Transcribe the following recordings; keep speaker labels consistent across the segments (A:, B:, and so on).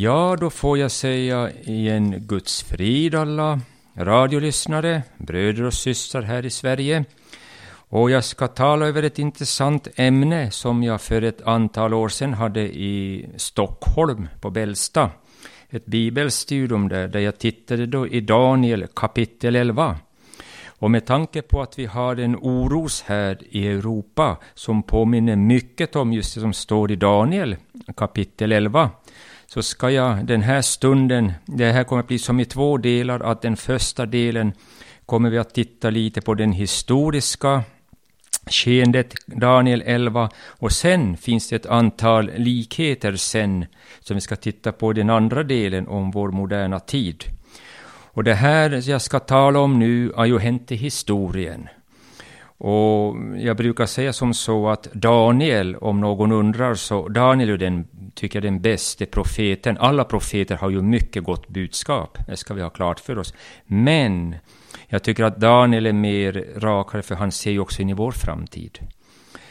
A: Ja, då får jag säga igen Guds frid alla radiolyssnare, bröder och systrar här i Sverige. Och jag ska tala över ett intressant ämne som jag för ett antal år sedan hade i Stockholm på Bällsta. Ett bibelstudium där, där jag tittade då i Daniel kapitel 11. Och med tanke på att vi har en oros här i Europa som påminner mycket om just det som står i Daniel kapitel 11 så ska jag den här stunden, det här kommer att bli som i två delar, att den första delen kommer vi att titta lite på den historiska skeendet, Daniel 11, och sen finns det ett antal likheter sen som vi ska titta på den andra delen om vår moderna tid. Och det här jag ska tala om nu har ju hänt i historien. Och jag brukar säga som så att Daniel, om någon undrar, så Daniel är den, tycker jag, den bästa profeten. Alla profeter har ju mycket gott budskap, det ska vi ha klart för oss. Men jag tycker att Daniel är mer rakare, för han ser ju också in i vår framtid.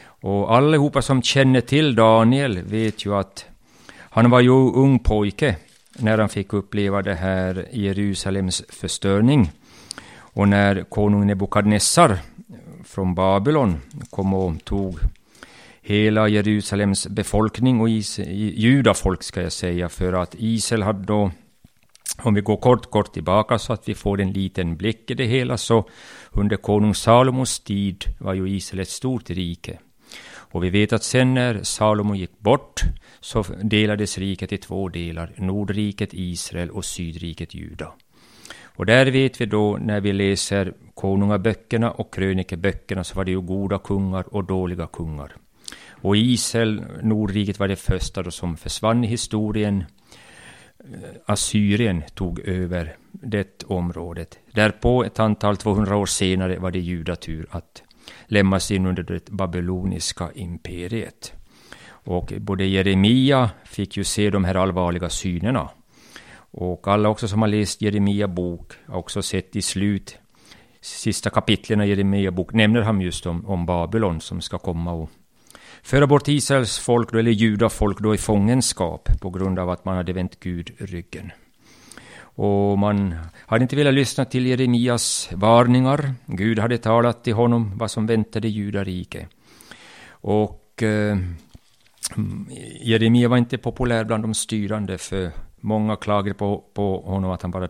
A: Och allihopa som känner till Daniel vet ju att han var ju ung pojke när han fick uppleva det här Jerusalems förstörning. Och när konung Nebukadnessar från Babylon kom och tog hela Jerusalems befolkning och is, judafolk ska jag säga, för att Israel hade då, om vi går kort, kort tillbaka så att vi får en liten blick i det hela, så under konung Salomos tid var ju Israel ett stort rike. Och vi vet att sen när Salomo gick bort så delades riket i två delar, Nordriket Israel och Sydriket Juda. Och där vet vi då när vi läser konungaböckerna och krönikeböckerna så var det ju goda kungar och dåliga kungar. Och Israel, Nordriket, var det första då som försvann i historien. Eh, Assyrien tog över det området. Därpå, ett antal 200 år senare, var det judatur att lämnas in under det babyloniska imperiet. Och både Jeremia fick ju se de här allvarliga synerna och alla också som har läst Jeremia bok har också sett i slut, sista kapitlen i Jeremia bok, nämner han just om, om Babylon som ska komma och föra bort Israels folk, då, eller judafolk, då i fångenskap på grund av att man hade vänt Gud ryggen. Och man hade inte velat lyssna till Jeremias varningar. Gud hade talat till honom vad som väntade judarike. Och eh, mm, Jeremia var inte populär bland de styrande för Många klagade på, på honom att han bara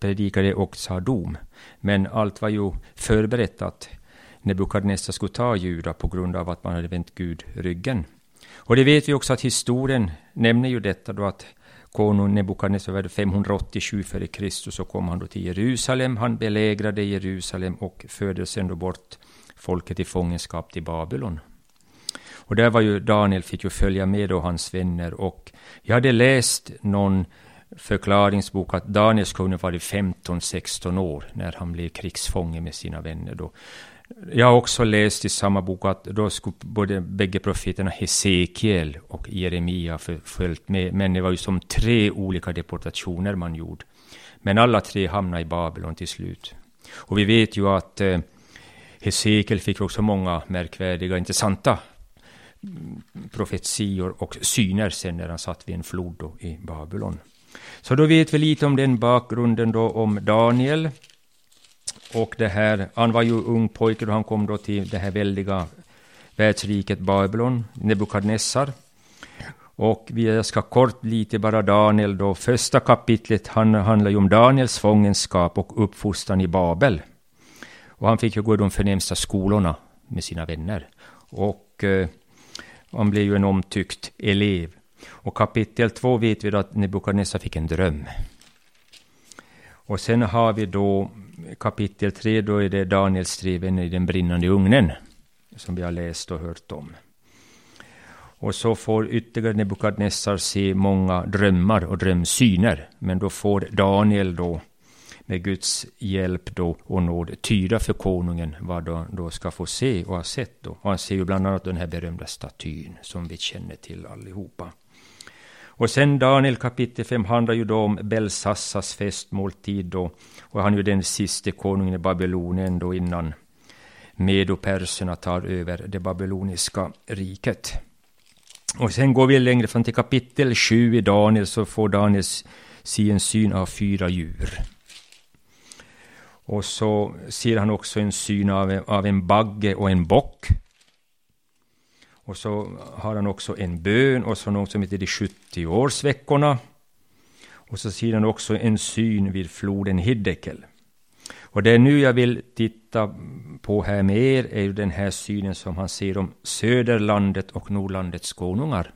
A: predikade och sa dom. Men allt var ju förberett att Nebukadnessar skulle ta Juda på grund av att man hade vänt Gud ryggen. Och det vet vi också att historien nämner ju detta då att konung Nebukadnessar var 587 f.Kr. så kom han då till Jerusalem. Han belägrade Jerusalem och förde sen då bort folket i fångenskap till Babylon. Och där var ju Daniel fick ju följa med då hans vänner och jag hade läst någon förklaringsbok att Daniels kunde varit 15-16 år när han blev krigsfånge med sina vänner. Då. Jag har också läst i samma bok att då skulle både bägge profeterna Hesekiel och Jeremia följt med, men det var ju som tre olika deportationer man gjorde. Men alla tre hamnade i Babylon till slut. Och vi vet ju att eh, Hesekiel fick också många märkvärdiga, intressanta profetior och syner sen när han satt vid en flod i Babylon. Så då vet vi lite om den bakgrunden då om Daniel. Och det här, han var ju ung pojke då han kom då till det här väldiga världsriket Babylon, Nebukadnessar. Och vi ska kort lite bara Daniel då. Första kapitlet han, handlar ju om Daniels fångenskap och uppfostran i Babel. Och han fick ju gå i de förnämsta skolorna med sina vänner. Och eh, han blev ju en omtyckt elev. Och kapitel 2 vet vi då att Nebukadnessar fick en dröm. Och sen har vi då kapitel 3, då är det Daniels striven i den brinnande ugnen. Som vi har läst och hört om. Och så får ytterligare Nebukadnessar se många drömmar och drömsyner. Men då får Daniel då med Guds hjälp då och nåd tyda för konungen vad de då ska få se och ha sett då. Och han ser ju bland annat den här berömda statyn som vi känner till allihopa. Och sen Daniel kapitel 5 handlar ju då om Belsassas festmåltid då. Och han är ju den siste konungen i Babylonien då innan medoperserna tar över det babyloniska riket. Och sen går vi längre fram till kapitel 7 i Daniel, så får Daniel se en syn av fyra djur. Och så ser han också en syn av, av en bagge och en bock. Och så har han också en bön och så något som heter de 70 årsveckorna. Och så ser han också en syn vid floden Hiddekel. Och det är nu jag vill titta på här med er är ju den här synen som han ser om Söderlandet och Nordlandets konungar.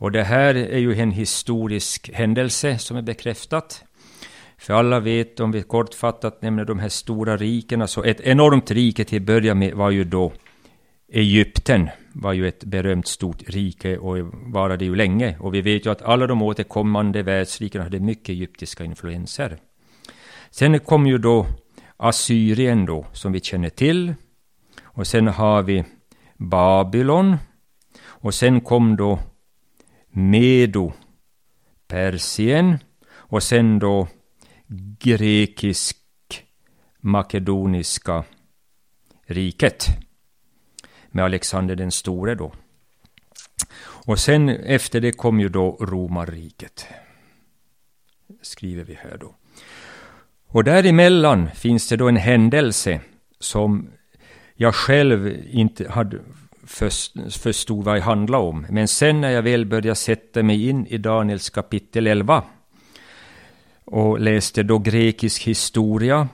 A: Och det här är ju en historisk händelse som är bekräftat. För alla vet, om vi kortfattat nämner de här stora rikena, så ett enormt rike till att börja med var ju då Egypten, var ju ett berömt stort rike och varade ju länge. Och vi vet ju att alla de återkommande världsrikena hade mycket egyptiska influenser. Sen kom ju då Assyrien då, som vi känner till. Och sen har vi Babylon. Och sen kom då Medo, Persien. Och sen då grekisk makedoniska riket med Alexander den store då. Och sen efter det kom ju då romarriket. Skriver vi här då. Och däremellan finns det då en händelse som jag själv inte hade förstod vad det handlade om. Men sen när jag väl började sätta mig in i Daniels kapitel 11 och läste då grekisk historia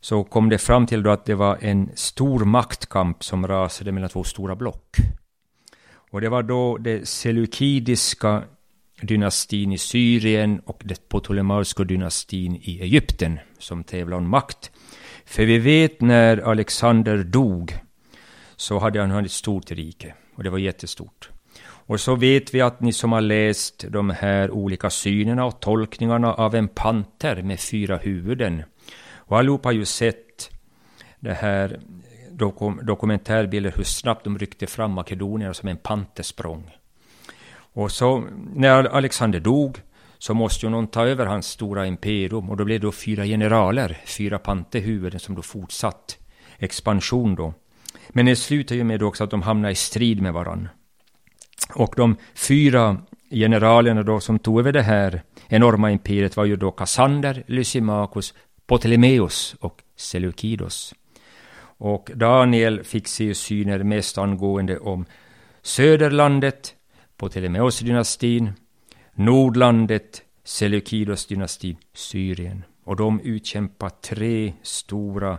A: så kom det fram till då att det var en stor maktkamp som rasade mellan två stora block. Och det var då det seleukidiska dynastin i Syrien och den ptolemaiska dynastin i Egypten som tävlade om makt. För vi vet när Alexander dog så hade han ett stort rike och det var jättestort. Och så vet vi att ni som har läst de här olika synerna och tolkningarna av en panter med fyra huvuden och allihopa har ju sett det här dokum dokumentärbilder hur snabbt de ryckte fram makedonierna som en pantersprång. Och så när Alexander dog så måste ju någon ta över hans stora imperium och då blev det då fyra generaler, fyra panterhuvuden som då fortsatt expansion då. Men det slutar ju med också att de hamnar i strid med varandra. Och de fyra generalerna då som tog över det här enorma imperiet var ju då Kassander, Lysimachus, Ptolemeus och Seleukidos. Och Daniel fick se syner mest angående om Söderlandet, Ptolemeus-dynastin, Nordlandet, Seleukidos-dynastin, Syrien. Och de utkämpar tre stora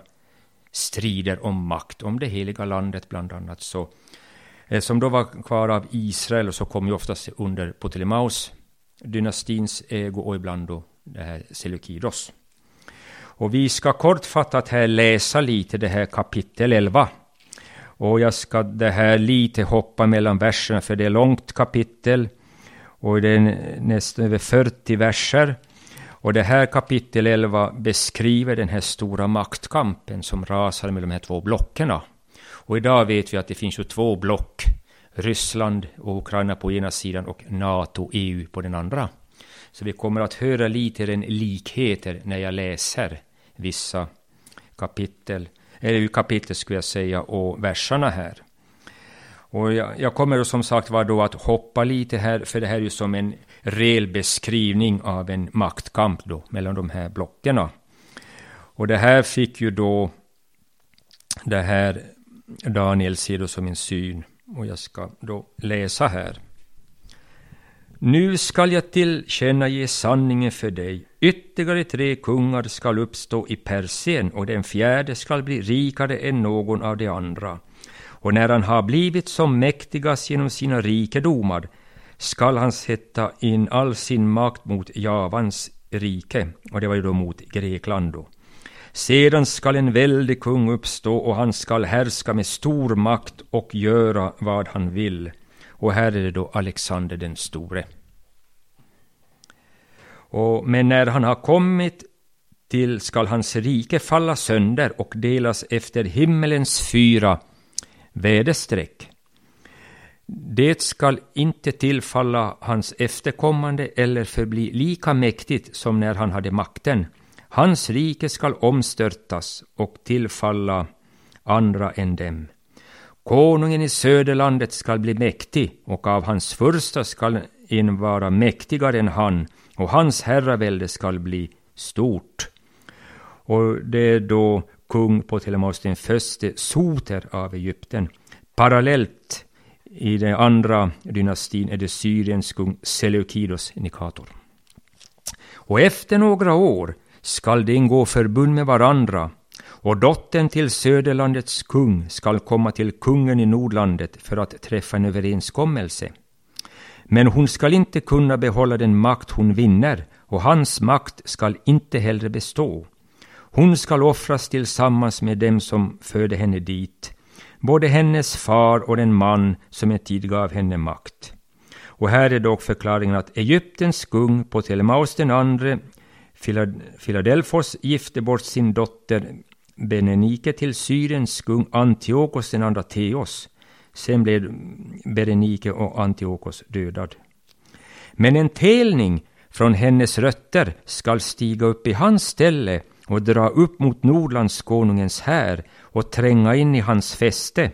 A: strider om makt, om det heliga landet bland annat. Så, Eh, som då var kvar av Israel och så kom ju oftast under Ptolemaus dynastins ägo och ibland då det här Seleukidos. Och vi ska kortfattat här läsa lite det här kapitel 11. Och jag ska det här lite hoppa mellan verserna för det är långt kapitel. Och det är nästan över 40 verser. Och det här kapitel 11 beskriver den här stora maktkampen som rasar mellan de här två blocken. Och idag vet vi att det finns ju två block. Ryssland och Ukraina på ena sidan och NATO, EU på den andra. Så vi kommer att höra lite den likheter när jag läser vissa kapitel, eller kapitel skulle jag säga, och verserna här. Och jag, jag kommer som sagt var då att hoppa lite här, för det här är ju som en rejäl beskrivning av en maktkamp då mellan de här blocken. Och det här fick ju då det här Daniel ser då som en syn. Och jag ska då läsa här. Nu skall jag tillkännage sanningen för dig. Ytterligare tre kungar skall uppstå i Persien och den fjärde skall bli rikare än någon av de andra. Och när han har blivit som mäktigast genom sina rikedomar skall han sätta in all sin makt mot Javans rike, och det var ju då mot Grekland då. Sedan skall en väldig kung uppstå och han skall härska med stor makt och göra vad han vill. Och här är det då Alexander den store. Och, men när han har kommit till skall hans rike falla sönder och delas efter himmelens fyra väderstreck. Det skall inte tillfalla hans efterkommande eller förbli lika mäktigt som när han hade makten. Hans rike skall omstörtas och tillfalla andra än dem. Konungen i söderlandet skall bli mäktig, och av hans första skall en vara mäktigare än han, och hans herravälde skall bli stort. Och det är då kung på Telemaus den förste, Soter av Egypten. Parallellt i den andra dynastin är det Syriens kung Seleukidos Nikator. Och efter några år skall de ingå förbund med varandra och dottern till söderlandets kung skall komma till kungen i Nordlandet för att träffa en överenskommelse. Men hon skall inte kunna behålla den makt hon vinner, och hans makt skall inte heller bestå. Hon skall offras tillsammans med dem som förde henne dit, både hennes far och den man som en tid gav henne makt. Och här är dock förklaringen att Egyptens kung på Telemaus den andre Filadelfos gifte bort sin dotter Benenike till Syriens kung Antiochos den andra Theos. Sen blev Berenike och Antiochos dödad. Men en telning från hennes rötter skall stiga upp i hans ställe och dra upp mot Nordlandskonungens här och tränga in i hans fäste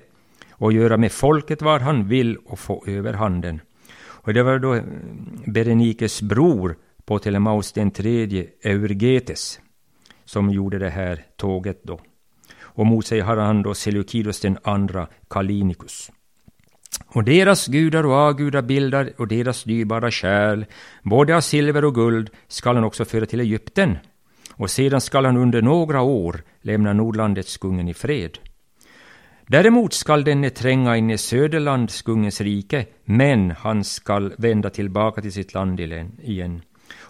A: och göra med folket vad han vill och få överhanden. Och det var då Berenikes bror på Telemaus den tredje, Eurgetes, som gjorde det här tåget då. Och mot sig har han då Seleukidos den andra, Kalinikus. Och deras gudar och avgudabilder och deras dyrbara kärl, både av silver och guld, skall han också föra till Egypten. Och sedan skall han under några år lämna Nordlandets kungen i fred. Däremot skall denne tränga in i Söderlandskungens rike, men han skall vända tillbaka till sitt land igen.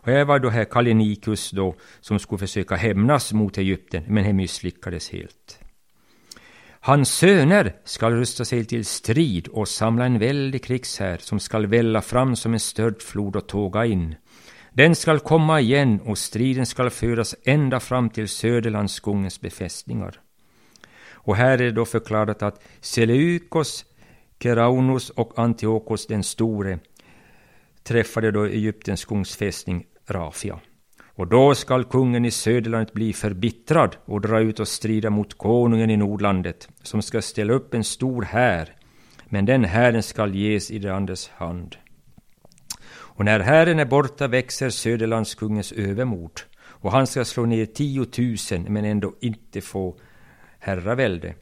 A: Och här var då här Kalinikus då, som skulle försöka hämnas mot Egypten, men det misslyckades helt. Hans söner skall rusta sig till strid och samla en väldig krigshär som skall välla fram som en störd flod och tåga in. Den skall komma igen och striden skall föras ända fram till Söderlandskungens befästningar. Och här är det då förklarat att Seleukos, Keraunus och Antiochos den store träffade då Egyptens kungs fästning Rafia. Och då skall kungen i Söderlandet bli förbittrad och dra ut och strida mot konungen i Nordlandet, som ska ställa upp en stor här, men den hären skall ges i det andres hand. Och när hären är borta växer Söderlandskungens övermod, och han ska slå ner tiotusen men ändå inte få herravälde.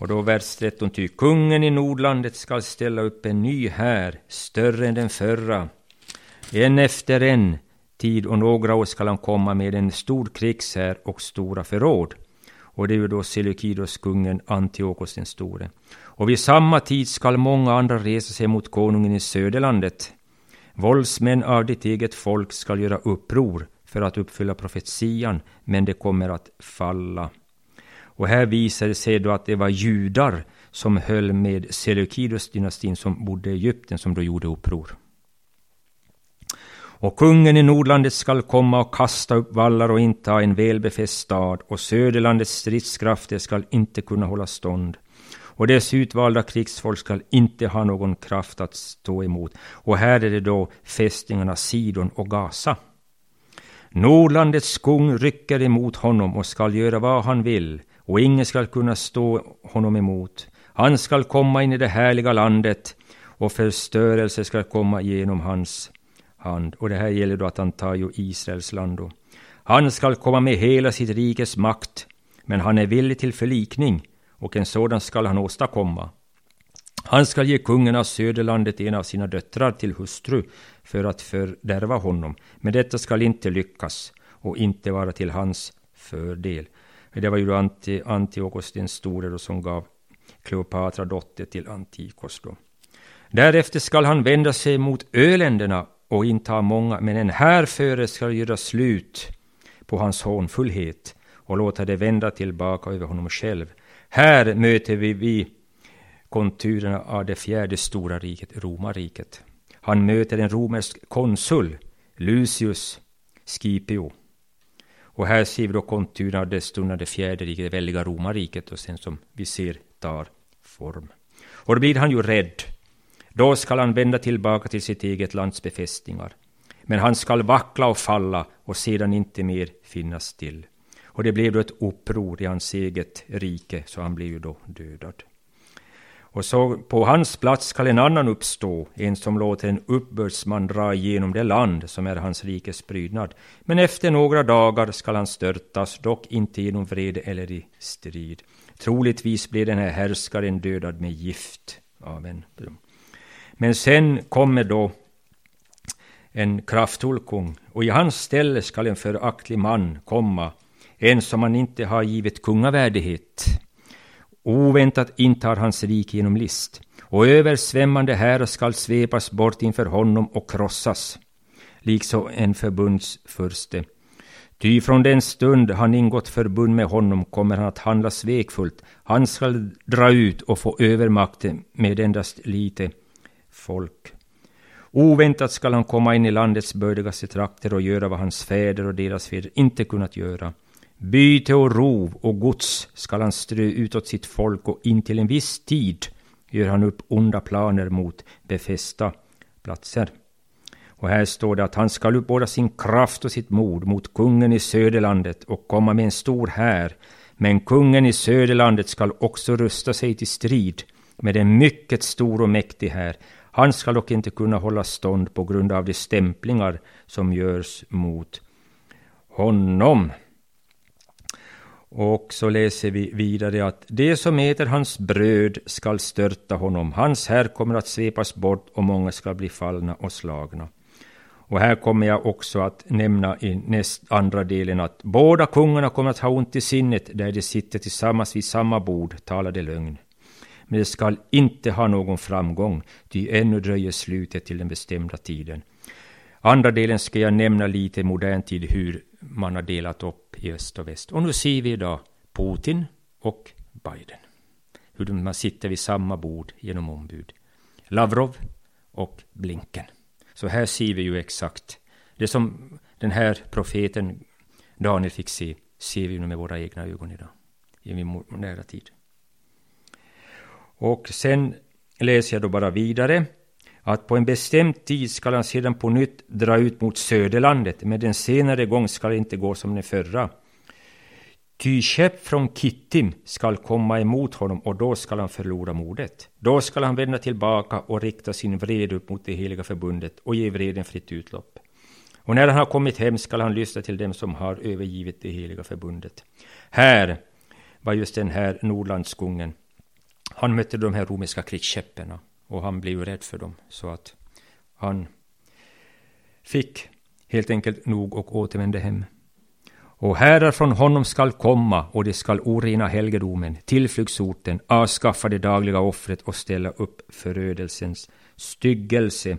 A: Och då vers 13, ty kungen i Nordlandet skall ställa upp en ny här, större än den förra, en efter en, tid och några år skall han komma med en stor krigshär och stora förråd. Och det är ju då Seleukidos kungen Antiochos den store. Och vid samma tid skall många andra resa sig mot konungen i söderlandet. Våldsmän av ditt eget folk skall göra uppror för att uppfylla profetian, men det kommer att falla. Och här visar det sig då att det var judar som höll med Seleukidos dynastin som bodde i Egypten som då gjorde uppror. Och kungen i Nordlandet skall komma och kasta upp vallar och inta en välbefäst stad, och Söderlandets stridskrafter skall inte kunna hålla stånd. Och dess utvalda krigsfolk skall inte ha någon kraft att stå emot. Och här är det då fästningarna Sidon och Gaza. Nordlandets kung rycker emot honom och skall göra vad han vill, och ingen skall kunna stå honom emot. Han skall komma in i det härliga landet, och förstörelse skall komma genom hans hand. Och det här gäller då att han tar ju Israels land då. Han skall komma med hela sitt rikes makt, men han är villig till förlikning, och en sådan skall han åstadkomma. Han skall ge kungen av söderlandet en av sina döttrar till hustru för att fördärva honom, men detta skall inte lyckas och inte vara till hans fördel. Det var ju Anti, Antiochos den store då, som gav Kleopatra dotter till Antikos. Då. Därefter skall han vända sig mot öländerna och inta många, men en härföre skall göra slut på hans hånfullhet och låta det vända tillbaka över honom själv. Här möter vi, vi konturerna av det fjärde stora riket, romarriket. Han möter en romersk konsul, Lucius Scipio. Och här ser vi då konturerna av det stundande fjärde riket, det väldiga romarriket, och sen som vi ser tar form. Och då blir han ju rädd då skall han vända tillbaka till sitt eget lands befästningar. Men han skall vackla och falla och sedan inte mer finnas till. Och det blev då ett uppror i hans eget rike, så han blev ju då dödad. Och så på hans plats skall en annan uppstå, en som låter en uppbördsman dra igenom det land som är hans rikes prydnad. Men efter några dagar skall han störtas, dock inte genom vrede eller i strid. Troligtvis blir den här härskaren dödad med gift. Amen. Men sen kommer då en kraftfull kung, och i hans ställe skall en föraktlig man komma, en som man inte har givit kungavärdighet. Oväntat intar hans rike genom list, och översvämmande här skall svepas bort inför honom och krossas, liksom en förbundsfurste. Ty från den stund han ingått förbund med honom kommer han att handla svekfullt. Han skall dra ut och få övermakten med endast lite folk. Oväntat skall han komma in i landets bördigaste trakter och göra vad hans fäder och deras fäder inte kunnat göra. Byte och rov och gods skall han strö utåt sitt folk och intill en viss tid gör han upp onda planer mot befästa platser. Och här står det att han skall uppbåda sin kraft och sitt mod mot kungen i söderlandet och komma med en stor här. Men kungen i söderlandet skall också rusta sig till strid med en mycket stor och mäktig här. Han ska dock inte kunna hålla stånd på grund av de stämplingar som görs mot honom. Och så läser vi vidare att det som äter hans bröd skall störta honom. Hans här kommer att svepas bort och många ska bli fallna och slagna. Och här kommer jag också att nämna i näst andra delen att båda kungarna kommer att ha ont i sinnet där de sitter tillsammans vid samma bord, talade lögn. Men det skall inte ha någon framgång, ty ännu dröjer slutet till den bestämda tiden. Andra delen ska jag nämna lite i modern tid hur man har delat upp i öst och väst. Och nu ser vi idag Putin och Biden. Hur man sitter vid samma bord genom ombud. Lavrov och Blinken. Så här ser vi ju exakt det som den här profeten Daniel fick se, ser vi nu med våra egna ögon idag, i nära tid. Och sen läser jag då bara vidare att på en bestämd tid skall han sedan på nytt dra ut mot söderlandet, men den senare gång skall det inte gå som den förra. Ty käpp från Kittim skall komma emot honom och då skall han förlora modet. Då skall han vända tillbaka och rikta sin vrede upp mot det heliga förbundet och ge vreden fritt utlopp. Och när han har kommit hem skall han lyssna till dem som har övergivit det heliga förbundet. Här var just den här Nordlandskungen. Han mötte de här romerska krigsskeppen. och han blev rädd för dem så att han fick helt enkelt nog och återvände hem. Och härar från honom skall komma, och de skall orena helgedomen, tillflyktsorten, avskaffa det dagliga offret och ställa upp förödelsens styggelse.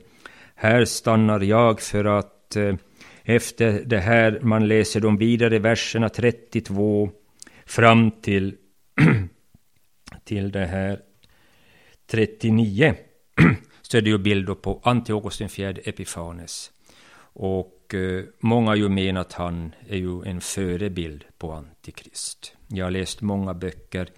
A: Här stannar jag för att eh, efter det här, man läser de vidare verserna 32 fram till, till det här 39, så är det ju bilder på Antiochos den fjärde Epifanes. Och eh, många har ju menat att han är ju en förebild på Antikrist. Jag har läst många böcker.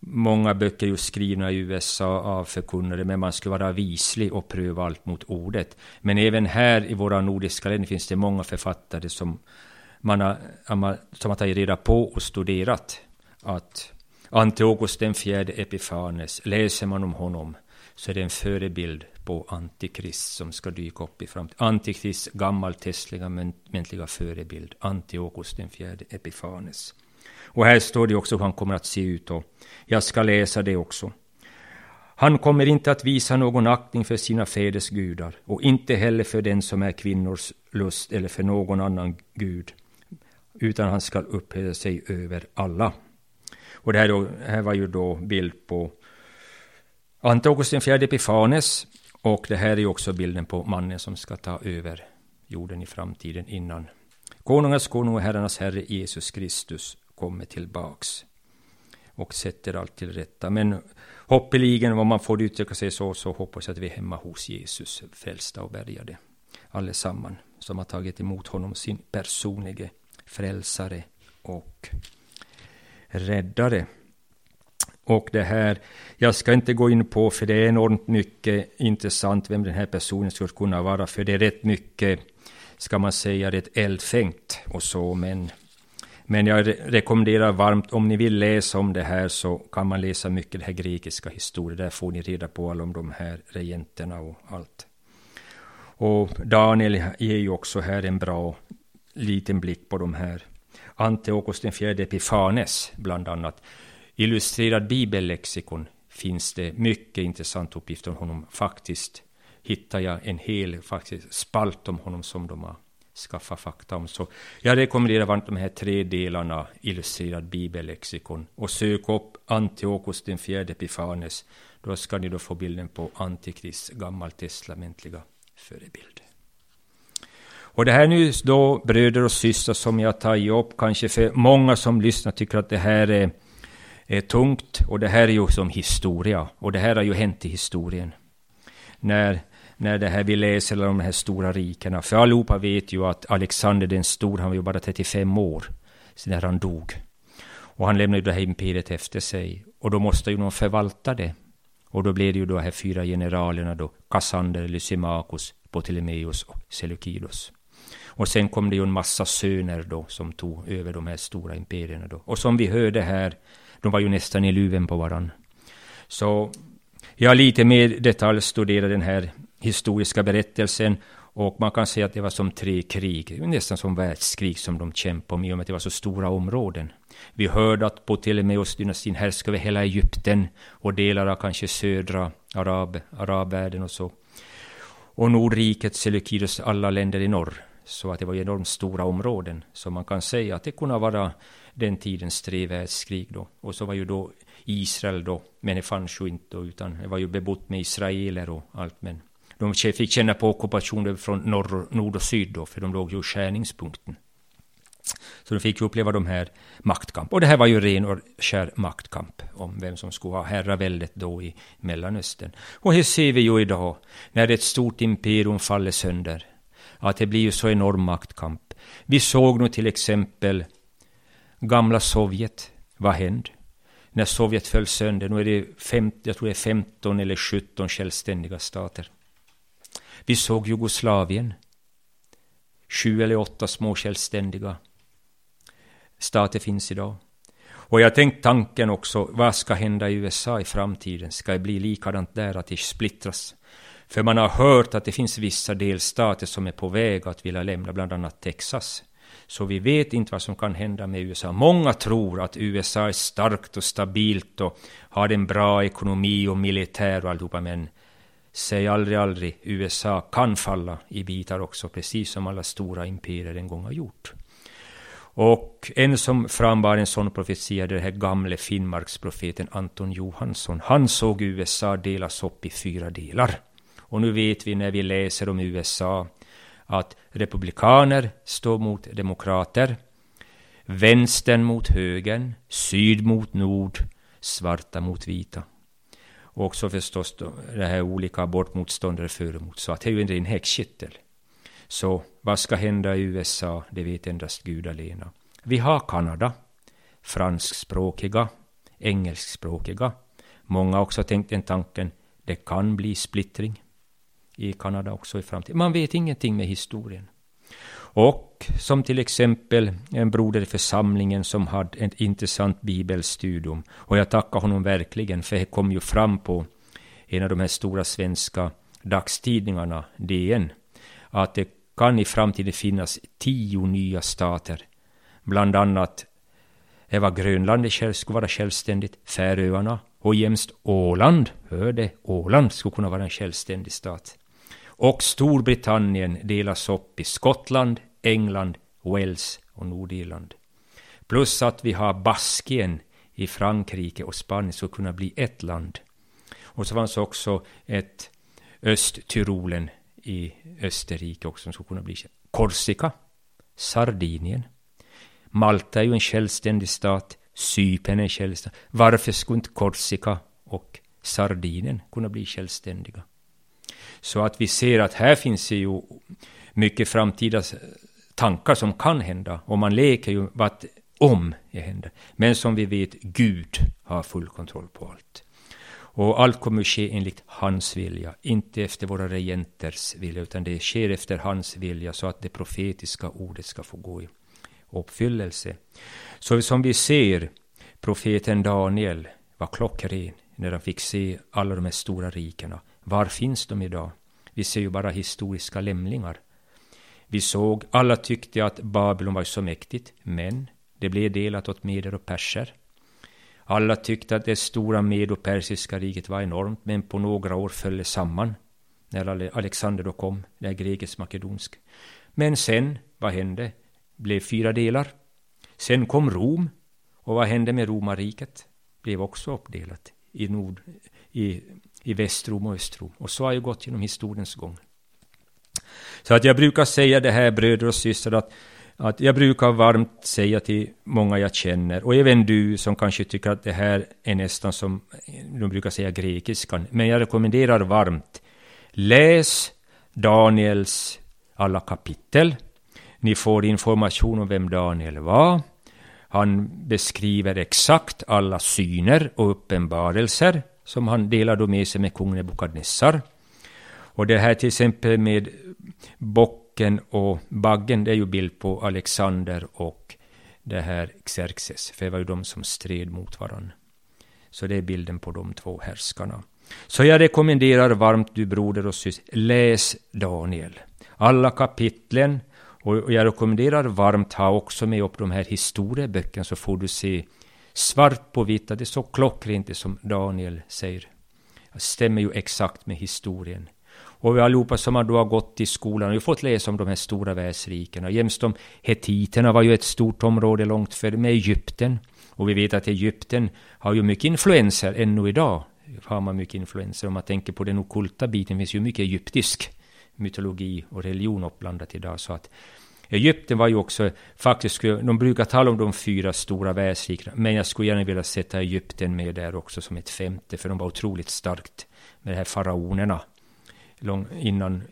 A: Många böcker är ju skrivna i USA av förkunnare, men man skulle vara vislig och pröva allt mot ordet. Men även här i våra nordiska länder finns det många författare som man har, som har tagit reda på och studerat att Antiochus den fjärde Epifanes, läser man om honom så är det en förebild på Antikrist som ska dyka upp i framtiden. Antikrist gammaltestamentliga förebild, Antiochus den fjärde Epifanes. Och här står det också hur han kommer att se ut och jag ska läsa det också. Han kommer inte att visa någon aktning för sina fäders gudar och inte heller för den som är kvinnors lust eller för någon annan gud, utan han ska upphöja sig över alla. Och det här, då, här var ju då bild på Ante den fjärde Epifanes och det här är ju också bilden på mannen som ska ta över jorden i framtiden innan konungens konung och herrarnas herre Jesus Kristus kommer tillbaks och sätter allt till rätta. Men hoppeligen, om man får uttrycka sig så, så hoppas jag att vi är hemma hos Jesus, frälsta och bärgade. Allesamman som har tagit emot honom sin personlige frälsare och räddare. Och det här, jag ska inte gå in på, för det är enormt mycket intressant vem den här personen skulle kunna vara, för det är rätt mycket, ska man säga, rätt eldfängt och så, men, Men jag rekommenderar varmt, om ni vill läsa om det här så kan man läsa mycket det här grekiska historien. Där får ni reda på alla om de här regenterna och allt. Och Daniel ger ju också här en bra liten blick på de här. Antiochos den fjärde Epifanes, bland annat. Illustrerad bibellexikon finns det mycket intressant uppgifter om honom. Faktiskt hittar jag en hel faktiskt, spalt om honom som de har skaffat fakta om. Så jag rekommenderar varmt de här tre delarna illustrerad bibellexikon och sök upp Antiochus den fjärde Epifanes. Då ska ni då få bilden på Antikrist gammaltestamentliga förebild. Och det här nu då, bröder och systrar, som jag tagit upp, kanske för många som lyssnar tycker att det här är, är tungt, och det här är ju som historia, och det här har ju hänt i historien. När när det här vi läser om de här stora rikena. För allihopa vet ju att Alexander den stor, han var ju bara 35 år när han dog. Och han lämnade ju det här imperiet efter sig. Och då måste ju någon förvalta det. Och då blev det ju de här fyra generalerna då, Kassander, Lysimachus, Ptolemeus och Seleukidos. Och sen kom det ju en massa söner då som tog över de här stora imperierna då. Och som vi hörde här, de var ju nästan i luven på varann. Så jag har lite mer detaljstuderat den här historiska berättelsen och man kan säga att det var som tre krig, nästan som världskrig som de kämpade om i och med att det var så stora områden. Vi hörde att Ptolemaios-dynastin härskade över hela Egypten och delar av kanske södra arab, arabvärlden och så. Och Nordriket, Seleukidos, alla länder i norr. Så att det var enormt stora områden. Så man kan säga att det kunde vara den tidens tre världskrig då. Och så var ju då Israel då, men det fanns ju inte då, utan det var ju bebott med israeler och allt. Men de fick känna på ockupationer från norr, nord och syd då, för de låg ju i skärningspunkten. Så de fick ju uppleva de här maktkamp. Och det här var ju ren och skär maktkamp om vem som skulle ha herraväldet då i Mellanöstern. Och här ser vi ju idag, när ett stort imperium faller sönder, att det blir ju så enorm maktkamp. Vi såg nu till exempel gamla Sovjet. Vad hände? När Sovjet föll sönder, nu är det, fem, jag tror det är 15 eller 17 självständiga stater. Vi såg Jugoslavien. Sju eller åtta små självständiga stater finns idag. Och jag tänkt tanken också, vad ska hända i USA i framtiden? Ska det bli likadant där, att det splittras? För man har hört att det finns vissa delstater som är på väg att vilja lämna, bland annat Texas. Så vi vet inte vad som kan hända med USA. Många tror att USA är starkt och stabilt och har en bra ekonomi och militär och alltihopa, men Säg aldrig, aldrig, USA kan falla i bitar också, precis som alla stora imperier en gång har gjort. Och en som frambar en sån profetia är den här gamle Finnmarksprofeten Anton Johansson. Han såg USA delas upp i fyra delar. Och nu vet vi när vi läser om USA att republikaner står mot demokrater, vänstern mot högern, syd mot nord, svarta mot vita. Och också förstås då, det här olika abortmotståndare före mot Så att det är ju en ren häxkittel. Så vad ska hända i USA, det vet endast Gud alena. Vi har Kanada, franskspråkiga, engelskspråkiga. Många har också tänkt den tanken, det kan bli splittring i Kanada också i framtiden. Man vet ingenting med historien. Och som till exempel en broder i församlingen som hade ett intressant bibelstudium. Och jag tackar honom verkligen, för det kom ju fram på en av de här stora svenska dagstidningarna, DN, att det kan i framtiden finnas tio nya stater. Bland annat Eva Grönland skulle vara självständigt, Färöarna och jämst Åland, hörde, Åland skulle kunna vara en självständig stat. Och Storbritannien delas upp i Skottland, England, Wales och Nordirland. Plus att vi har Baskien i Frankrike och Spanien skulle kunna bli ett land. Och så fanns också ett Östtyrolen i Österrike också som skulle kunna bli Korsika, Sardinien. Malta är ju en självständig stat, Cypern är en självständig Varför skulle inte Korsika och Sardinien kunna bli självständiga? Så att vi ser att här finns det ju mycket framtida tankar som kan hända och man leker ju vad om det händer. Men som vi vet, Gud har full kontroll på allt. Och allt kommer att ske enligt hans vilja, inte efter våra regenters vilja, utan det sker efter hans vilja så att det profetiska ordet ska få gå i uppfyllelse. Så som vi ser, profeten Daniel var klockren när han fick se alla de här stora rikena. Var finns de idag? Vi ser ju bara historiska lämlingar. Vi såg, alla tyckte att Babylon var så mäktigt, men det blev delat åt meder och perser. Alla tyckte att det stora medo-persiska riket var enormt, men på några år föll det samman när Alexander då kom, det är grekisk-makedonsk. Men sen, vad hände? Blev fyra delar. Sen kom Rom, och vad hände med romarriket? Blev också uppdelat i, nord, i, i Västrom och Östrom. Och så har det gått genom historiens gång. Så att jag brukar säga det här, bröder och systrar, att, att jag brukar varmt säga till många jag känner, och även du som kanske tycker att det här är nästan som, de brukar säga grekiskan, men jag rekommenderar varmt, läs Daniels alla kapitel. Ni får information om vem Daniel var. Han beskriver exakt alla syner och uppenbarelser som han delade med sig med kungen Nebukadnessar. Och det här till exempel med bocken och baggen, det är ju bild på Alexander och det här Xerxes, för det var ju de som stred mot varandra. Så det är bilden på de två härskarna. Så jag rekommenderar varmt du broder och syster, läs Daniel. Alla kapitlen, och jag rekommenderar varmt ha också med upp de här historieböckerna så får du se svart på vitt att det är så klockrent som Daniel säger. Det stämmer ju exakt med historien. Och vi allihopa som har då har gått i skolan har ju fått läsa om de här stora världsrikena. Jämst de hetiterna var ju ett stort område långt före med Egypten. Och vi vet att Egypten har ju mycket influenser ännu idag. Har man mycket influenser. Om man tänker på den okulta biten finns ju mycket egyptisk mytologi och religion uppblandat idag. Så att Egypten var ju också faktiskt, de brukar tala om de fyra stora världsrikena, men jag skulle gärna vilja sätta Egypten med där också som ett femte, för de var otroligt starkt med de här faraonerna innan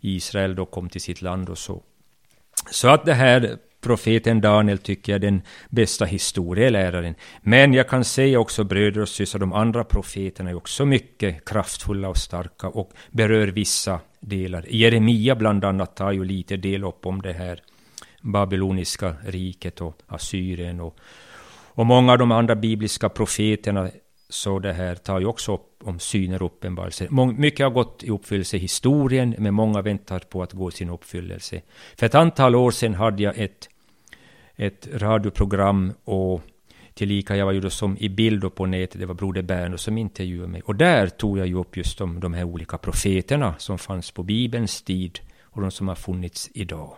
A: Israel då kom till sitt land och så. Så att det här profeten Daniel tycker jag är den bästa historieläraren. Men jag kan säga också bröder och systrar, de andra profeterna är också mycket kraftfulla och starka och berör vissa delar. Jeremia bland annat tar ju lite del upp om det här babyloniska riket och Assyrien och, och många av de andra bibliska profeterna så det här tar ju också upp om syner och uppenbarelser. Mycket har gått i uppfyllelse i historien, men många väntar på att gå sin uppfyllelse. För ett antal år sedan hade jag ett, ett radioprogram och tillika jag var ju då som i bild på nätet, det var Broder Berno som intervjuade mig. Och där tog jag ju upp just de, de här olika profeterna som fanns på Bibelns tid och de som har funnits idag.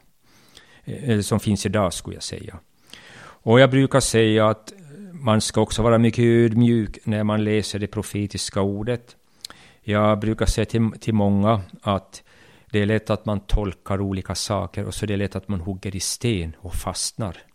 A: Eh, eller som finns idag skulle jag säga. Och jag brukar säga att man ska också vara mycket ödmjuk när man läser det profetiska ordet. Jag brukar säga till, till många att det är lätt att man tolkar olika saker och så är det lätt att man hugger i sten och fastnar.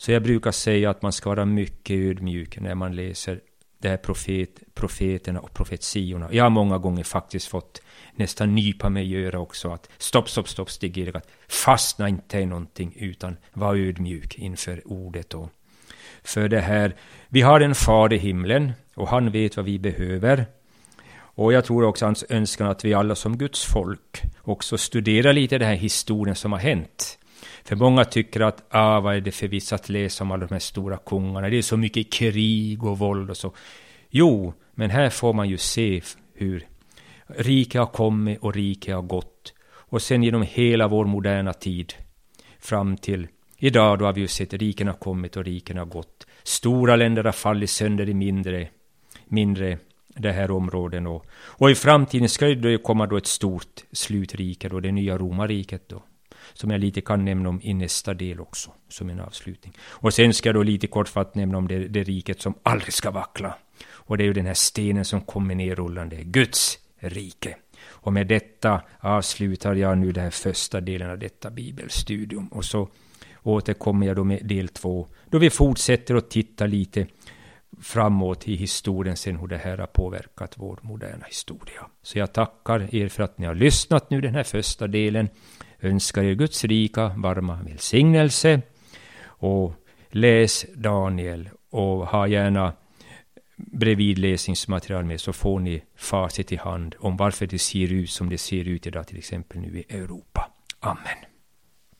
A: Så jag brukar säga att man ska vara mycket ödmjuk när man läser det här profet, profeterna och profetiorna. Jag har många gånger faktiskt fått nästan nypa mig i öra också att stopp, stopp, stopp, Stig Erik, att fastna inte i någonting utan var ödmjuk inför ordet och för det här. Vi har en far i himlen och han vet vad vi behöver. Och jag tror också hans önskan att vi alla som Guds folk också studerar lite den här historien som har hänt. För många tycker att, ah, vad är det för vits att läsa om alla de här stora kungarna? Det är så mycket krig och våld och så. Jo, men här får man ju se hur rike har kommit och rike har gått. Och sen genom hela vår moderna tid fram till Idag då har vi ju sett riken har kommit och riken har gått. Stora länder har fallit sönder i mindre, mindre det här områden. Och, och i framtiden ska det komma då ett stort slutrike, då det nya romarriket då. Som jag lite kan nämna om i nästa del också, som en avslutning. Och sen ska jag då lite kortfattat nämna om det, det riket som aldrig ska vackla. Och det är ju den här stenen som kommer ner rullande, Guds rike. Och med detta avslutar jag nu den här första delen av detta bibelstudium. Och så återkommer jag då med del två, då vi fortsätter att titta lite framåt i historien sen hur det här har påverkat vår moderna historia. Så jag tackar er för att ni har lyssnat nu den här första delen. Önskar er Guds rika, varma välsignelse. Och läs Daniel och ha gärna bredvidläsningsmaterial med så får ni facit i hand om varför det ser ut som det ser ut idag till exempel nu i Europa. Amen.